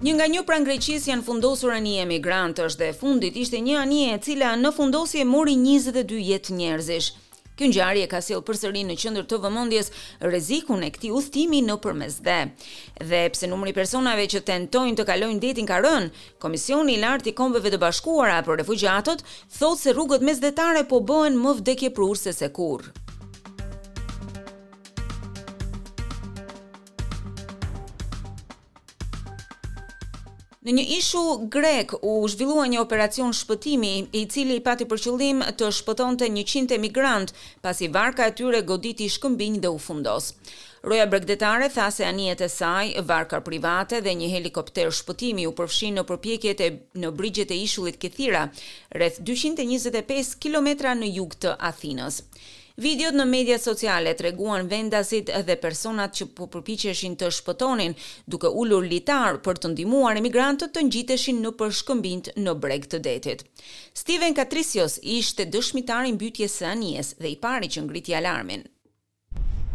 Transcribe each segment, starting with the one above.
Një nga një pranë Greqisë janë fundosur anije emigrantësh dhe e fundit ishte një anije e cila në fundosje mori 22 jetë njerëzish. Kjo ngjarje ka sjellë përsëri në qendër të vëmendjes rrezikun e këtij udhëtimi nëpër Mesdhe. Dhe pse numri i personave që tentojnë të kalojnë detin ka rënë, Komisioni i Lartë i Kombeve të Bashkuara për Refugjatët thotë se rrugët mesdhetare po bëhen më vdekjeprurëse se kurrë. Në një ishull grek u zhvillua një operacion shpëtimi, i cili pati për qëllim të shpëtonte 100 emigrantë, pasi varka e tyre goditi shkëmbinj dhe u fundos. Roja bregdetare tha se anijet e saj, varka private dhe një helikopter shpëtimi u përfshinë në përpjekje në brigjet e ishullit Kythira, rreth dyqind e njëzet e pesë kilometra në jug të Athinës. Videot në mediat sociale treguan vendasit dhe personat që po përpiqeshin të shpëtonin, duke ulur litarë për të ndihmuar emigrantët të ngjiteshin nëpër shkëmbinjtë në breg të detit. Steven Katrissios ishte dëshmitar i mbytjes së anijes dhe i pari që ngriti alarmin.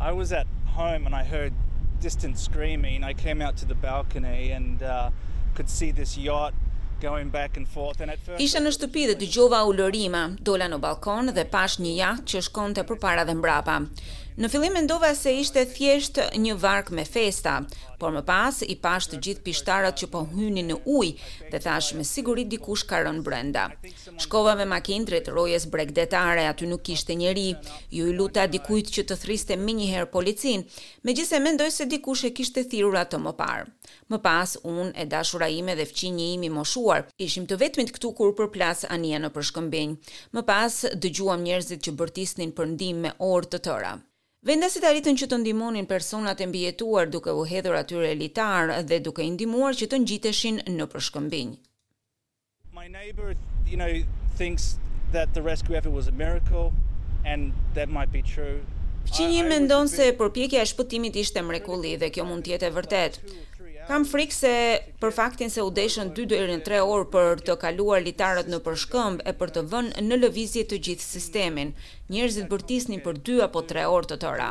I was at home and I heard distant screaming. I came out to the balcony and uh, could see this yacht going back and forth and at first Isha në shtëpi dhe dëgjova ulërima. Dola në ballkon dhe pashë një jaht që shkonte përpara dhe mbrapa. Në fillim mendova se ishte thjesht një varkë me festa, por më pas i pashë të gjithë pishtarat që po hynin në ujë dhe thashë me siguri dikush ka rënë brenda. Shkova me makinë drejt rojes bregdetare, aty nuk kishte njeri. Iu luta dikujt që të thriste menjëherë policinë, megjithëse mendoj se dikush e kishte thirrur atë më parë. Më pas, unë, e dashura ime dhe fqinji im i moshuar, ishim të vetmit këtu kur u përplas anija nëpër shkëmbinj. Më pas, dëgjuam njerëzit që bërtisnin për ndihmë me orë të tëra. Vendasit arritën që të ndihmonin personat e mbijetuar duke u hedhur atyre litarë dhe duke i ndihmuar që të ngjiteshin nëpër shkëmbinj. My neighbor, you know, thinks that the rescue effort was a miracle and that might be true. Fqinji im mendon se përpjekja e shpëtimit ishte mrekulli dhe kjo mund të jetë e vërtetë. Kam frikë se për faktin se u deshën dy deri në tre orë për të kaluar litarët nëpër shkëmb e për të vënë në lëvizje të gjithë sistemin. Njerëzit bërtisnin për dy apo tre orë të tëra.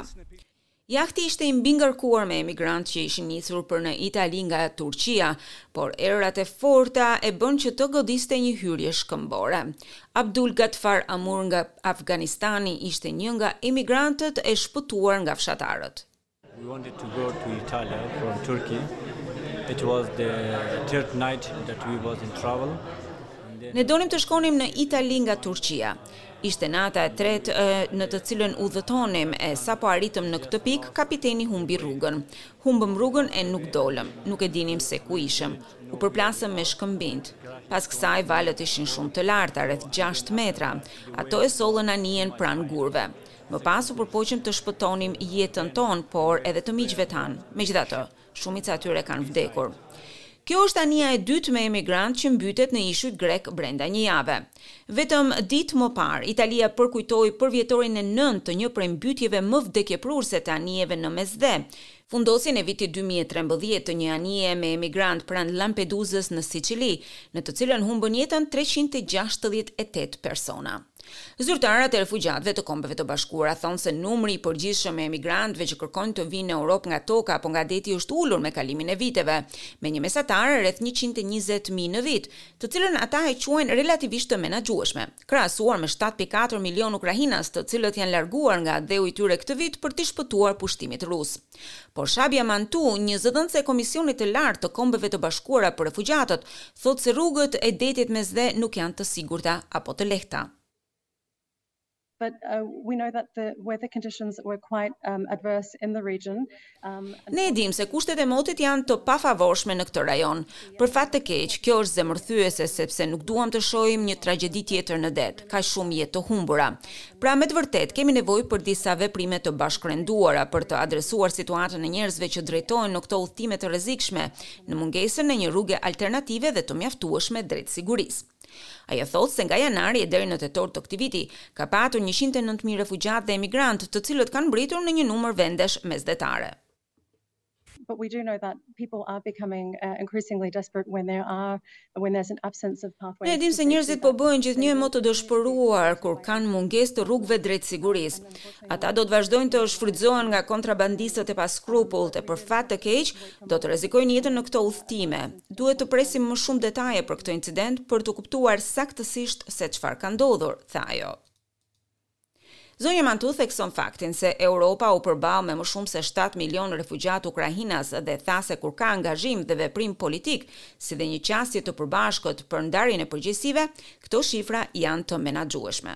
Jahti ishte i mbingarkuar me emigrantë që ishin nisur për në Itali nga Turqia, por erërat e forta e bënë që të godiste një hyrje shkëmbore. Abdul Gafar Amur nga Afganistani ishte një nga emigrantët e shpëtuar nga fshatarët. We wanted to go to Italia from Turkey. It was the third night that we was in travel. Ne donim të shkonim në Itali nga Turqia. Ishte nata e tretë në të cilën udhëtonim e sapo arritëm në këtë pikë, kapiteni humbi rrugën. Humbëm rrugën e nuk dolëm. Nuk e dinim se ku ishëm. U përplasëm me shkëmbinjtë. Pas kësaj, valët ishin shumë të larta, rreth gjashtë metra. Ato e sollën anijen pranë gurëve. Më pas u përpoqëm të shpëtonim jetën tonë, por edhe të miqve tanë. Megjithatë, Shumica e tyre kanë vdekur. Kjo është anija e dytë me emigrantë që mbytet në ishujt grekë brenda një jave. Vetëm ditë më parë, Italia përkujtoi përvjetorin e nëntë të një prej mbytjeve më vdekjeprurëse të anijeve në Mesdhe, fundosjen e vitit dy mijë e trembëdhjetë të një anije me emigrantë pranë Lampeduzës në Siçili, në të cilën humbën jetën treqind e gjashtëdhjetë e tetë persona. Zyrtarët e refugjatëve të Kombeve të Bashkuara thonë se numri i përgjithshëm i emigrantëve që kërkojnë të vijnë në Europë nga toka apo nga deti është ulur me kalimin e viteve, me një mesatare rreth njëqind e njëzet mijë në vit, të cilën ata e quajnë relativisht të menaxhueshme, krahasuar me shtatë pikë katër milionë ukrainas të cilët janë larguar nga atdheu i tyre këtë vit për t'i shpëtuar pushtimit rus. Por Shabia Mantu, një zëdhënëse e Komisionit të Lartë të Kombeve të Bashkuara për Refugjatët, thotë se rrugët e detit Mesdhe nuk janë të sigurta apo të lehta. Ne e dimë se kushtet e motit janë të pafavorshme në këtë rajon. Për fat të keq, kjo është zemërthyese sepse nuk duam të shohim një tragjedi tjetër në det, kaq shumë jetë të humbura. Pra me të vërtetë kemi nevojë për disa veprime të bashkërenduara për të adresuar situatën e njerëzve që drejtohen në këto udhëtime të rrezikshme, në mungesën e një rruge alternative dhe të mjaftueshme drejt sigurisë. Ajo thotë se nga janari e deri në tetor të këtij viti ka patur njëqind e nëntë mijë refugjatë dhe emigrantë, të cilët kanë mbërritur në një numër vendesh mesdhetare. Ne e dimë se njerëzit po bëhen gjithnjë e më të dëshpëruar kur kanë mungesë të rrugëve drejt sigurisë. Ata do të vazhdojnë të shfrytëzohen nga kontrabandistët e paskrupullt e për fat të keq do të rrezikojnë jetën në këto udhëtime. Duhet të presim më shumë detaje për këtë incident për të kuptuar saktësisht se çfarë ka ndodhur, tha ajo. Zonja Mantu thekson faktin se Europa u përball me më shumë se shtatë milionë refugjatë ukrainas dhe tha se kur ka angazhim dhe veprim politik, si dhe një qasje të përbashkët për ndarjen e përgjegjësive, këto shifra janë të menaxhueshme.